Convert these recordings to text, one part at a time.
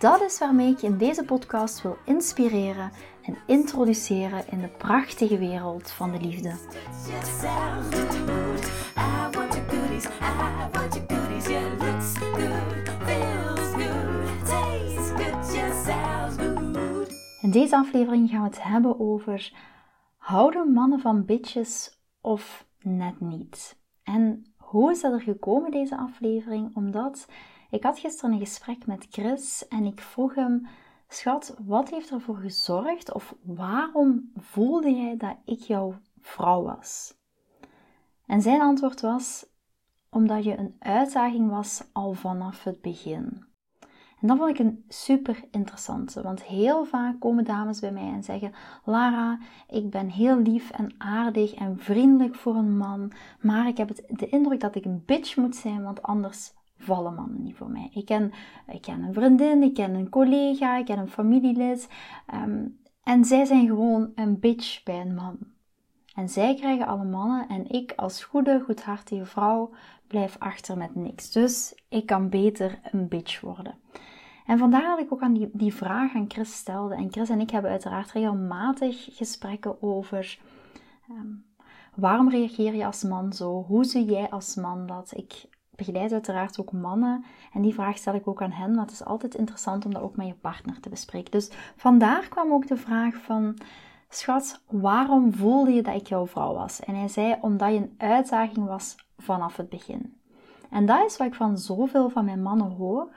Dat is waarmee ik je in deze podcast wil inspireren en introduceren in de prachtige wereld van de liefde. In deze aflevering gaan we het hebben over houden mannen van bitches of net niet. En hoe is dat er gekomen deze aflevering? Omdat ik had gisteren een gesprek met Chris en ik vroeg hem: Schat, wat heeft ervoor gezorgd of waarom voelde jij dat ik jouw vrouw was? En zijn antwoord was: Omdat je een uitdaging was al vanaf het begin. En dat vond ik een super interessante, want heel vaak komen dames bij mij en zeggen: Lara, ik ben heel lief en aardig en vriendelijk voor een man, maar ik heb het, de indruk dat ik een bitch moet zijn, want anders vallen mannen niet voor mij. Ik ken, ik ken een vriendin, ik ken een collega, ik ken een familielid. Ehm, en zij zijn gewoon een bitch bij een man. En zij krijgen alle mannen en ik als goede, goedhartige vrouw blijf achter met niks. Dus ik kan beter een bitch worden. En vandaar dat ik ook aan die, die vraag aan Chris stelde. En Chris en ik hebben uiteraard regelmatig gesprekken over ehm, waarom reageer je als man zo? Hoe zie jij als man dat? Ik begeleid uiteraard ook mannen. En die vraag stel ik ook aan hen, maar het is altijd interessant om dat ook met je partner te bespreken. Dus vandaar kwam ook de vraag van, schat, waarom voelde je dat ik jouw vrouw was? En hij zei, omdat je een uitdaging was vanaf het begin. En dat is wat ik van zoveel van mijn mannen hoor.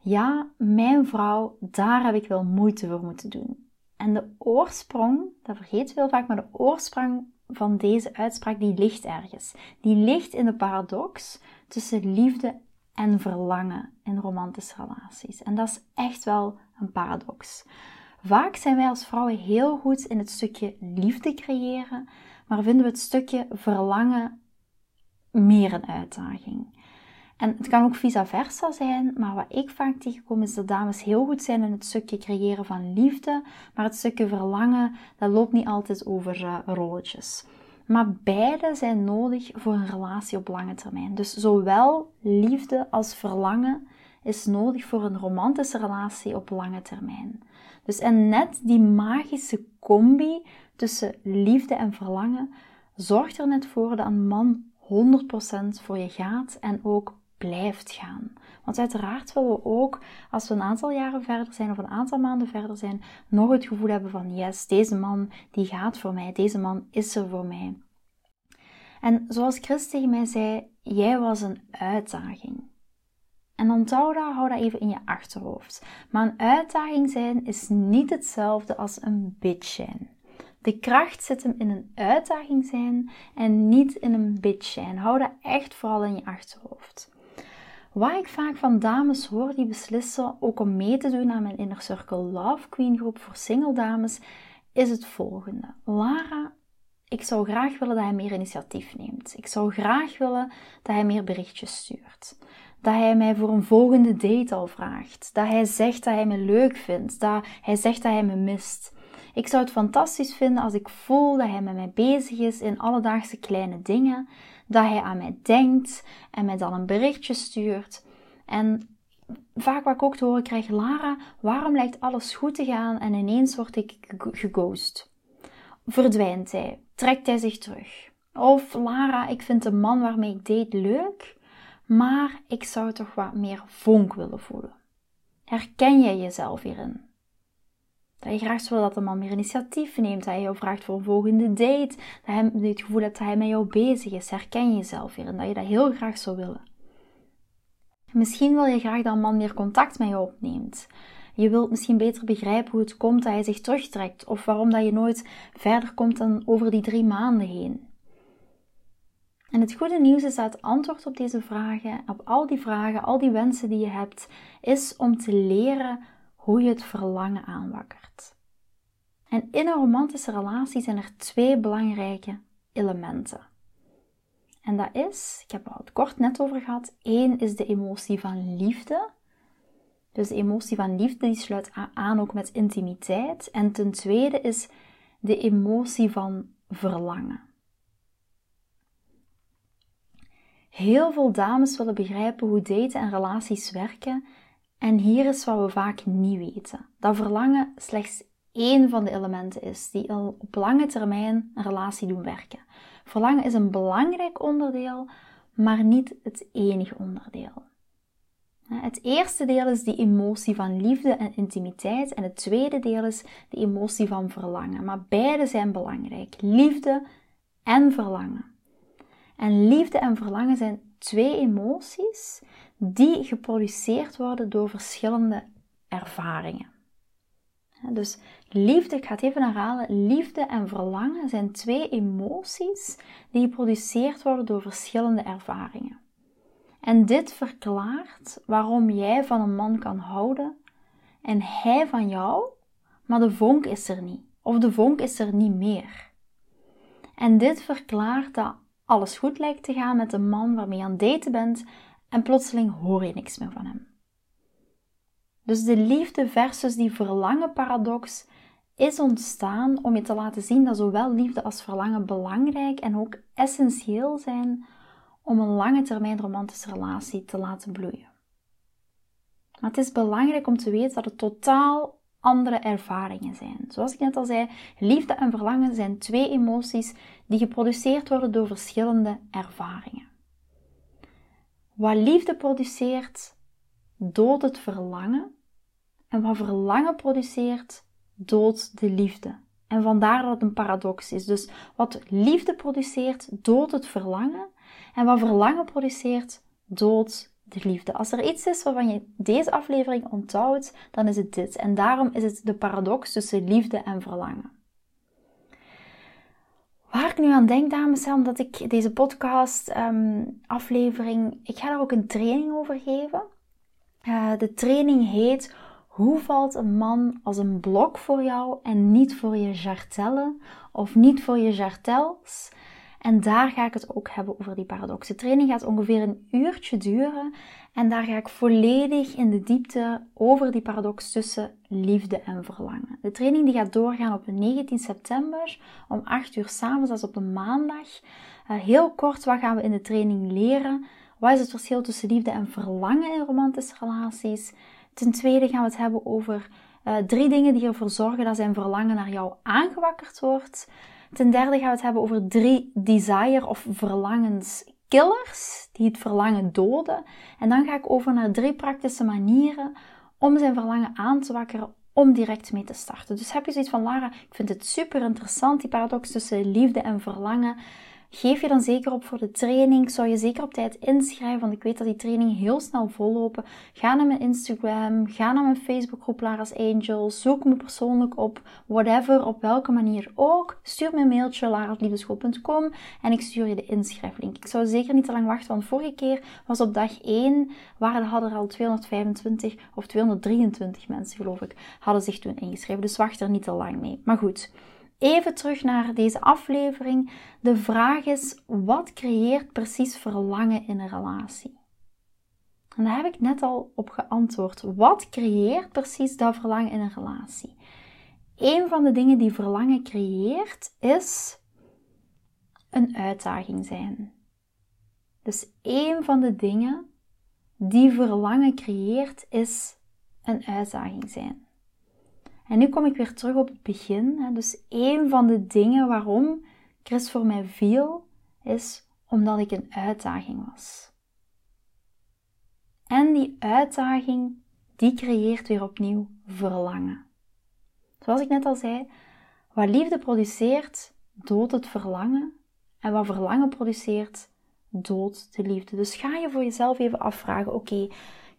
Ja, mijn vrouw, daar heb ik wel moeite voor moeten doen. En de oorsprong, dat vergeet veel vaak, maar de oorsprong van deze uitspraak, die ligt ergens. Die ligt in de paradox tussen liefde en verlangen in romantische relaties. En dat is echt wel een paradox. Vaak zijn wij als vrouwen heel goed in het stukje liefde creëren, maar vinden we het stukje verlangen meer een uitdaging. En het kan ook vice versa zijn, maar wat ik vaak tegenkom is dat dames heel goed zijn in het stukje creëren van liefde, maar het stukje verlangen, dat loopt niet altijd over uh, rolletjes. Maar beide zijn nodig voor een relatie op lange termijn. Dus zowel liefde als verlangen is nodig voor een romantische relatie op lange termijn. Dus en net die magische combi tussen liefde en verlangen zorgt er net voor dat een man 100% voor je gaat en ook blijft gaan. Want uiteraard willen we ook, als we een aantal jaren verder zijn of een aantal maanden verder zijn, nog het gevoel hebben van yes, deze man die gaat voor mij, deze man is er voor mij. En zoals Chris tegen mij zei, jij was een uitdaging. En onthoud dat, hou dat even in je achterhoofd. Maar een uitdaging zijn is niet hetzelfde als een bitch zijn. De kracht zit hem in een uitdaging zijn en niet in een bitch zijn. Hou dat echt vooral in je achterhoofd. Wat ik vaak van dames hoor die beslissen ook om mee te doen aan mijn Inner Circle Love Queen groep voor single dames, is het volgende. Lara, ik zou graag willen dat hij meer initiatief neemt. Ik zou graag willen dat hij meer berichtjes stuurt. Dat hij mij voor een volgende date al vraagt. Dat hij zegt dat hij me leuk vindt. Dat hij zegt dat hij me mist. Ik zou het fantastisch vinden als ik voel dat hij met mij bezig is in alledaagse kleine dingen dat hij aan mij denkt en mij dan een berichtje stuurt. En vaak wat ik ook te horen krijg, Lara, waarom lijkt alles goed te gaan en ineens word ik geghost? Verdwijnt hij? Trekt hij zich terug? Of Lara, ik vind de man waarmee ik date leuk, maar ik zou toch wat meer vonk willen voelen. Herken jij jezelf hierin? Dat je graag wil dat de man meer initiatief neemt. Dat hij jou vraagt voor een volgende date. Dat hij het gevoel dat hij met jou bezig is. Herken je jezelf weer en dat je dat heel graag zou willen. Misschien wil je graag dat een man meer contact met jou opneemt. Je wilt misschien beter begrijpen hoe het komt dat hij zich terugtrekt. Of waarom dat je nooit verder komt dan over die drie maanden heen. En het goede nieuws is dat het antwoord op deze vragen, op al die vragen, al die wensen die je hebt, is om te leren hoe je het verlangen aanwakkert. En in een romantische relatie zijn er twee belangrijke elementen. En dat is, ik heb het kort net over gehad, één is de emotie van liefde. Dus de emotie van liefde die sluit aan ook met intimiteit. En ten tweede is de emotie van verlangen. Heel veel dames willen begrijpen hoe daten en relaties werken. En hier is wat we vaak niet weten: dat verlangen slechts één van de elementen is die op lange termijn een relatie doen werken. Verlangen is een belangrijk onderdeel, maar niet het enige onderdeel. Het eerste deel is die emotie van liefde en intimiteit en het tweede deel is de emotie van verlangen. Maar beide zijn belangrijk. Liefde en verlangen. En liefde en verlangen zijn twee emoties die geproduceerd worden door verschillende ervaringen. Dus liefde, ik ga het even herhalen, liefde en verlangen zijn twee emoties die geproduceerd worden door verschillende ervaringen. En dit verklaart waarom jij van een man kan houden en hij van jou, maar de vonk is er niet. Of de vonk is er niet meer. En dit verklaart dat alles goed lijkt te gaan met een man waarmee je aan het daten bent en plotseling hoor je niks meer van hem. Dus de liefde versus die verlangen paradox is ontstaan om je te laten zien dat zowel liefde als verlangen belangrijk en ook essentieel zijn om een lange termijn romantische relatie te laten bloeien. Maar het is belangrijk om te weten dat het totaal andere ervaringen zijn. Zoals ik net al zei, liefde en verlangen zijn twee emoties die geproduceerd worden door verschillende ervaringen. Wat liefde produceert, doodt het verlangen. En wat verlangen produceert, doodt de liefde. En vandaar dat het een paradox is. Dus wat liefde produceert, doodt het verlangen. En wat verlangen produceert, doodt de liefde. Als er iets is waarvan je deze aflevering onthoudt, dan is het dit. En daarom is het de paradox tussen liefde en verlangen. Waar ik nu aan denk, dames, is omdat ik deze podcast ehm, ik ga daar ook een training over geven. Uh, de training heet Hoe valt een man als een blok voor jou en niet voor je jartellen of niet voor je jartels? En daar ga ik het ook hebben over die paradox. De training gaat ongeveer een uurtje duren en daar ga ik volledig in de diepte over die paradox tussen liefde en verlangen. De training die gaat doorgaan op 19 september om 8 uur s'avonds, dat is op een maandag. Uh, heel kort, wat gaan we in de training leren? Wat is het verschil tussen liefde en verlangen in romantische relaties? Ten tweede gaan we het hebben over uh, drie dingen die ervoor zorgen dat zijn verlangen naar jou aangewakkerd wordt. Ten derde gaan we het hebben over drie desire of verlangenskillers die het verlangen doden. En dan ga ik over naar drie praktische manieren om zijn verlangen aan te wakkeren om direct mee te starten. Dus heb je zoiets van Lara, ik vind het super interessant, die paradox tussen liefde en verlangen. Geef je dan zeker op voor de training. Zou je zeker op tijd inschrijven, want ik weet dat die training heel snel vollopen. Ga naar mijn Instagram, ga naar mijn Facebookgroep Lara's Angels, zoek me persoonlijk op, whatever, op welke manier ook. Stuur me een mailtje, larasliefdeschool.com en ik stuur je de inschrijflink. Ik zou zeker niet te lang wachten, want vorige keer was op dag 1, waren, hadden er al 225 of 223 mensen geloof ik, hadden zich toen ingeschreven. Dus wacht er niet te lang mee. Maar goed. Even terug naar deze aflevering. De vraag is: wat creëert precies verlangen in een relatie? En daar heb ik net al op geantwoord. Wat creëert precies dat verlangen in een relatie? Een van de dingen die verlangen creëert is een uitdaging zijn. Dus een van de dingen die verlangen creëert is een uitdaging zijn. En nu kom ik weer terug op het begin. Dus een van de dingen waarom Chris voor mij viel, is omdat ik een uitdaging was. En die uitdaging, die creëert weer opnieuw verlangen. Zoals ik net al zei, wat liefde produceert, doodt het verlangen. En wat verlangen produceert, doodt de liefde. Dus ga je voor jezelf even afvragen: oké,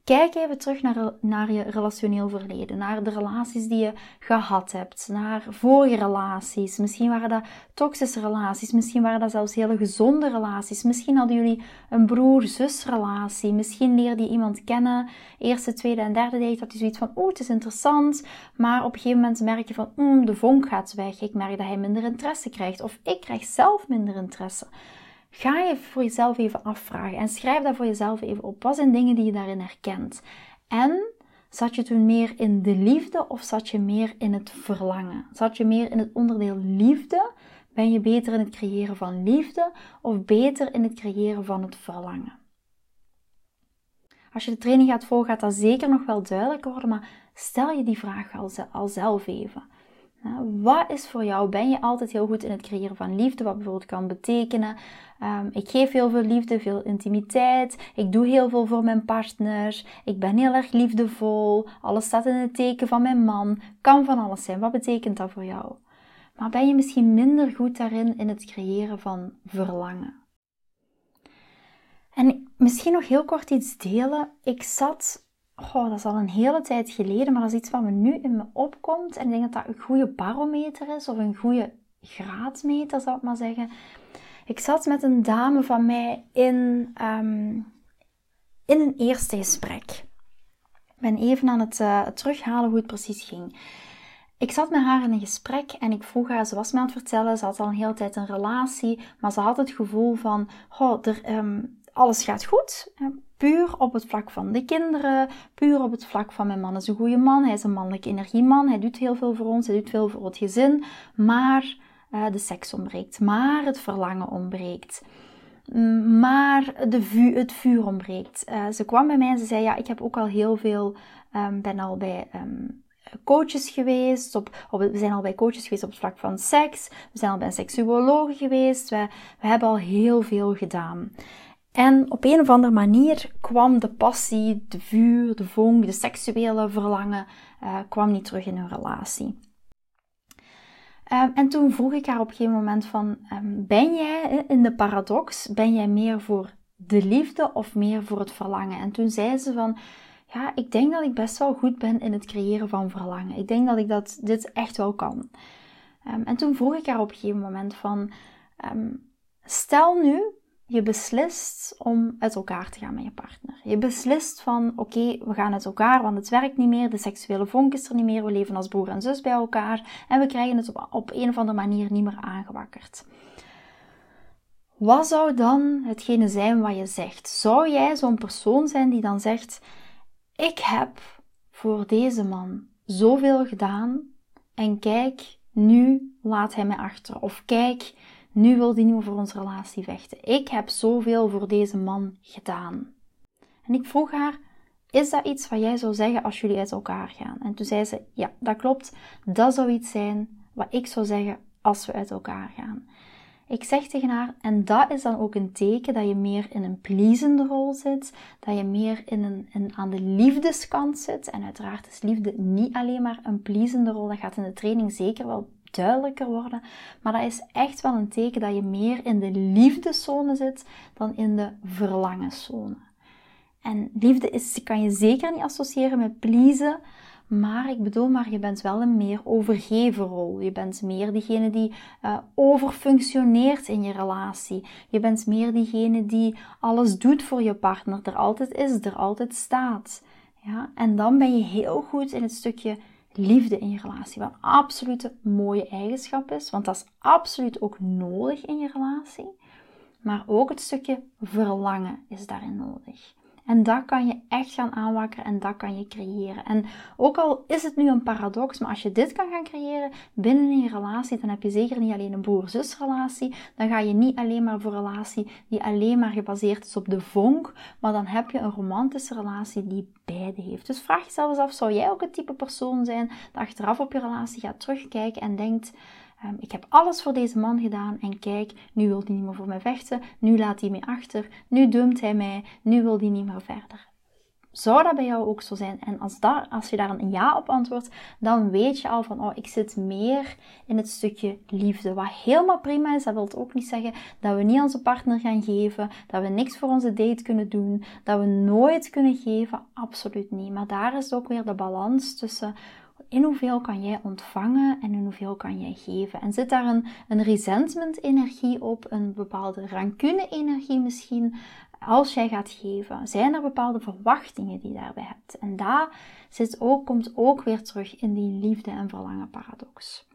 Kijk even terug naar, naar je relationeel verleden, naar de relaties die je gehad hebt, naar vorige relaties. Misschien waren dat toxische relaties, misschien waren dat zelfs hele gezonde relaties. Misschien hadden jullie een broer-zus relatie, misschien leerde je iemand kennen, eerste, tweede en derde date, dat je zoiets van, oeh, het is interessant, maar op een gegeven moment merk je van, mm, de vonk gaat weg, ik merk dat hij minder interesse krijgt, of ik krijg zelf minder interesse. Ga je voor jezelf even afvragen en schrijf dat voor jezelf even op. Wat zijn dingen die je daarin herkent? En zat je toen meer in de liefde of zat je meer in het verlangen? Zat je meer in het onderdeel liefde? Ben je beter in het creëren van liefde of beter in het creëren van het verlangen? Als je de training gaat volgen, gaat dat zeker nog wel duidelijker worden, maar stel je die vraag al zelf even. Wat is voor jou? Ben je altijd heel goed in het creëren van liefde? Wat bijvoorbeeld kan betekenen. Um, ik geef heel veel liefde, veel intimiteit. Ik doe heel veel voor mijn partner. Ik ben heel erg liefdevol. Alles staat in het teken van mijn man. Kan van alles zijn. Wat betekent dat voor jou? Maar ben je misschien minder goed daarin in het creëren van verlangen? En misschien nog heel kort iets delen. Ik zat oh, dat is al een hele tijd geleden, maar dat is iets wat me nu in me opkomt. En ik denk dat dat een goede barometer is, of een goede graadmeter, zou ik maar zeggen. Ik zat met een dame van mij in, ehm, in een eerste gesprek. Ik ben even aan het uh, terughalen hoe het precies ging. Ik zat met haar in een gesprek en ik vroeg haar, ze was me aan het vertellen, ze had al een hele tijd een relatie, maar ze had het gevoel van, oh, er, um, alles gaat goed. Puur op het vlak van de kinderen, puur op het vlak van mijn man is een goede man, hij is een mannelijke energieman, hij doet heel veel voor ons, hij doet veel voor het gezin, maar uh, de seks ontbreekt, maar het verlangen ontbreekt. Mm, maar de het vuur ontbreekt. Uh, ze kwam bij mij en ze zei: Ja, ik heb ook al heel veel, um, ben al bij um, coaches geweest. Op, op, we zijn al bij coaches geweest op het vlak van seks. We zijn al bij een seksuoloog geweest. We, we hebben al heel veel gedaan. En op een of andere manier kwam de passie, de vuur, de vonk, de seksuele verlangen, uh, kwam niet terug in hun relatie. Um, en toen vroeg ik haar op een gegeven moment van, um, ben jij in de paradox, ben jij meer voor de liefde of meer voor het verlangen? En toen zei ze van, ja, ik denk dat ik best wel goed ben in het creëren van verlangen. Ik denk dat ik dat, dit echt wel kan. Um, en toen vroeg ik haar op een gegeven moment van, stel nu je beslist om uit elkaar te gaan met je partner. Je beslist van oké, we gaan uit elkaar, want het werkt niet meer, de seksuele vonk is er niet meer, we leven als broer en zus bij elkaar en we krijgen het op, op een of andere manier niet meer aangewakkerd. Wat zou dan hetgene zijn wat je zegt? Zou jij zo'n persoon zijn die dan zegt: Ik heb voor deze man zoveel gedaan en kijk, nu laat hij mij achter. Of kijk, nu wil hij niet meer voor onze relatie vechten. Ik heb zoveel voor deze man gedaan. En ik vroeg haar: Is dat iets wat jij zou zeggen als jullie uit elkaar gaan? En toen zei ze: Ja, dat klopt. Dat zou iets zijn wat ik zou zeggen als we uit elkaar gaan. Ik zeg tegen haar, en dat is dan ook een teken dat je meer in een pleasende rol zit, dat je meer in een, in, aan de liefdeskant zit. En uiteraard is liefde niet alleen maar een pleasende rol, dat gaat in de training zeker wel duidelijker worden. Maar dat is echt wel een teken dat je meer in de liefdeszone zit dan in de verlangenzone. En liefde is, kan je zeker niet associëren met pleasen. Maar ik bedoel, maar je bent wel een meer overgeven rol. Je bent meer diegene die uh, overfunctioneert in je relatie. Je bent meer diegene die alles doet voor je partner, er altijd is, er altijd staat. Ja? En dan ben je heel goed in het stukje liefde in je relatie. Wat een absolute mooie eigenschap is, want dat is absoluut ook nodig in je relatie. Maar ook het stukje verlangen is daarin nodig. En dat kan je echt gaan aanwakkeren en dat kan je creëren. En ook al is het nu een paradox, maar als je dit kan gaan creëren binnen je relatie, dan heb je zeker niet alleen een broer-zus relatie. Dan ga je niet alleen maar voor een relatie die alleen maar gebaseerd is op de vonk, maar dan heb je een romantische relatie die beide heeft. Dus vraag jezelf eens af, zou jij ook het type persoon zijn dat achteraf op je relatie gaat terugkijken en denkt... Ehm, ik heb alles voor deze man gedaan en kijk, nu wil hij niet meer voor mij vechten, nu laat hij mij achter, nu dumpt hij mij, nu wil hij niet meer verder. Zou dat bij jou ook zo zijn? En als, daar, als je daar een ja op antwoordt, dan weet je al van, oh, ik zit meer in het stukje liefde. Wat helemaal prima is, dat wil ook niet zeggen dat we niet onze partner gaan geven, dat we niks voor onze date kunnen doen, dat we nooit kunnen geven. Absoluut niet. Maar daar is ook weer de balans tussen in hoeveel kan jij ontvangen en in hoeveel kan jij geven? En zit daar een, een resentment-energie op, een bepaalde rancune-energie misschien, als jij gaat geven? Zijn er bepaalde verwachtingen die je daarbij hebt? En daar zit ook, komt ook weer terug in die liefde- en verlangen-paradox.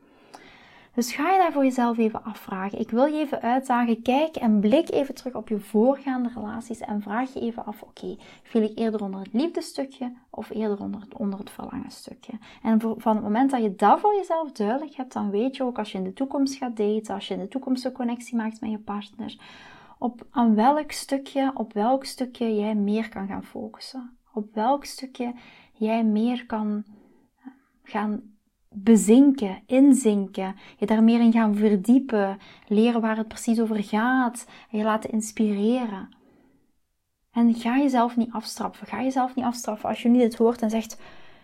Dus ga je daar voor jezelf even afvragen. Ik wil je even uitdagen. Kijk en blik even terug op je voorgaande relaties en vraag je even af: oké, viel ik eerder onder het liefdestukje of eerder onder het, onder het verlangenstukje? En van het moment dat je dat voor jezelf duidelijk hebt, dan weet je ook als je in de toekomst gaat daten, als je in de toekomst een connectie maakt met je partner, op aan welk stukje, op welk stukje jij meer kan gaan focussen. Op welk stukje jij meer kan gaan bezinken, inzinken, je daar meer in gaan verdiepen, leren waar het precies over gaat, en je laten inspireren. En ga jezelf niet afstraffen. Ga jezelf niet afstraffen als je nu dit hoort en zegt: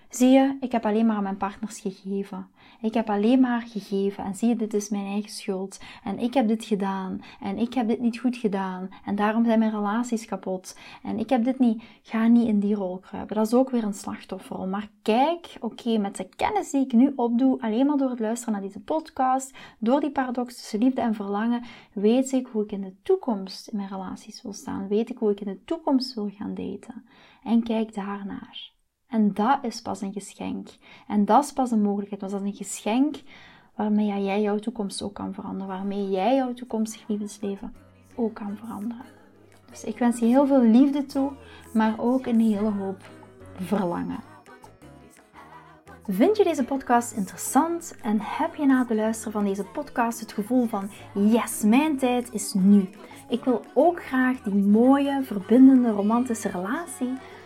Zie je, ik heb alleen maar aan mijn partners gegeven. Ik heb alleen maar gegeven. En zie je, dit is mijn eigen schuld. En ik heb dit gedaan. En ik heb dit niet goed gedaan. En daarom zijn mijn relaties kapot. En ik heb dit niet. Ga niet in die rol kruipen. Dat is ook weer een slachtofferrol. Maar kijk, oké, met de kennis die ik nu opdoe, alleen maar door het luisteren naar deze podcast, door die paradox tussen liefde en verlangen, weet ik hoe ik in de toekomst in mijn relaties wil staan. Weet ik hoe ik in de toekomst wil gaan daten. En kijk daarnaar. En dat is pas een geschenk. En dat is pas een mogelijkheid. Want dat is een geschenk waarmee jij jouw toekomst ook kan veranderen. Waarmee jij jouw toekomstig liefdesleven ook kan veranderen. Dus ik wens je heel veel liefde toe, maar ook een hele hoop verlangen. Vind je deze podcast interessant en heb je na het luisteren van deze podcast het gevoel van yes, mijn tijd is nu. Ik wil ook graag die mooie, verbindende, romantische relatie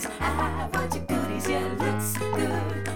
goodies. I want your goodies. Yeah, looks good.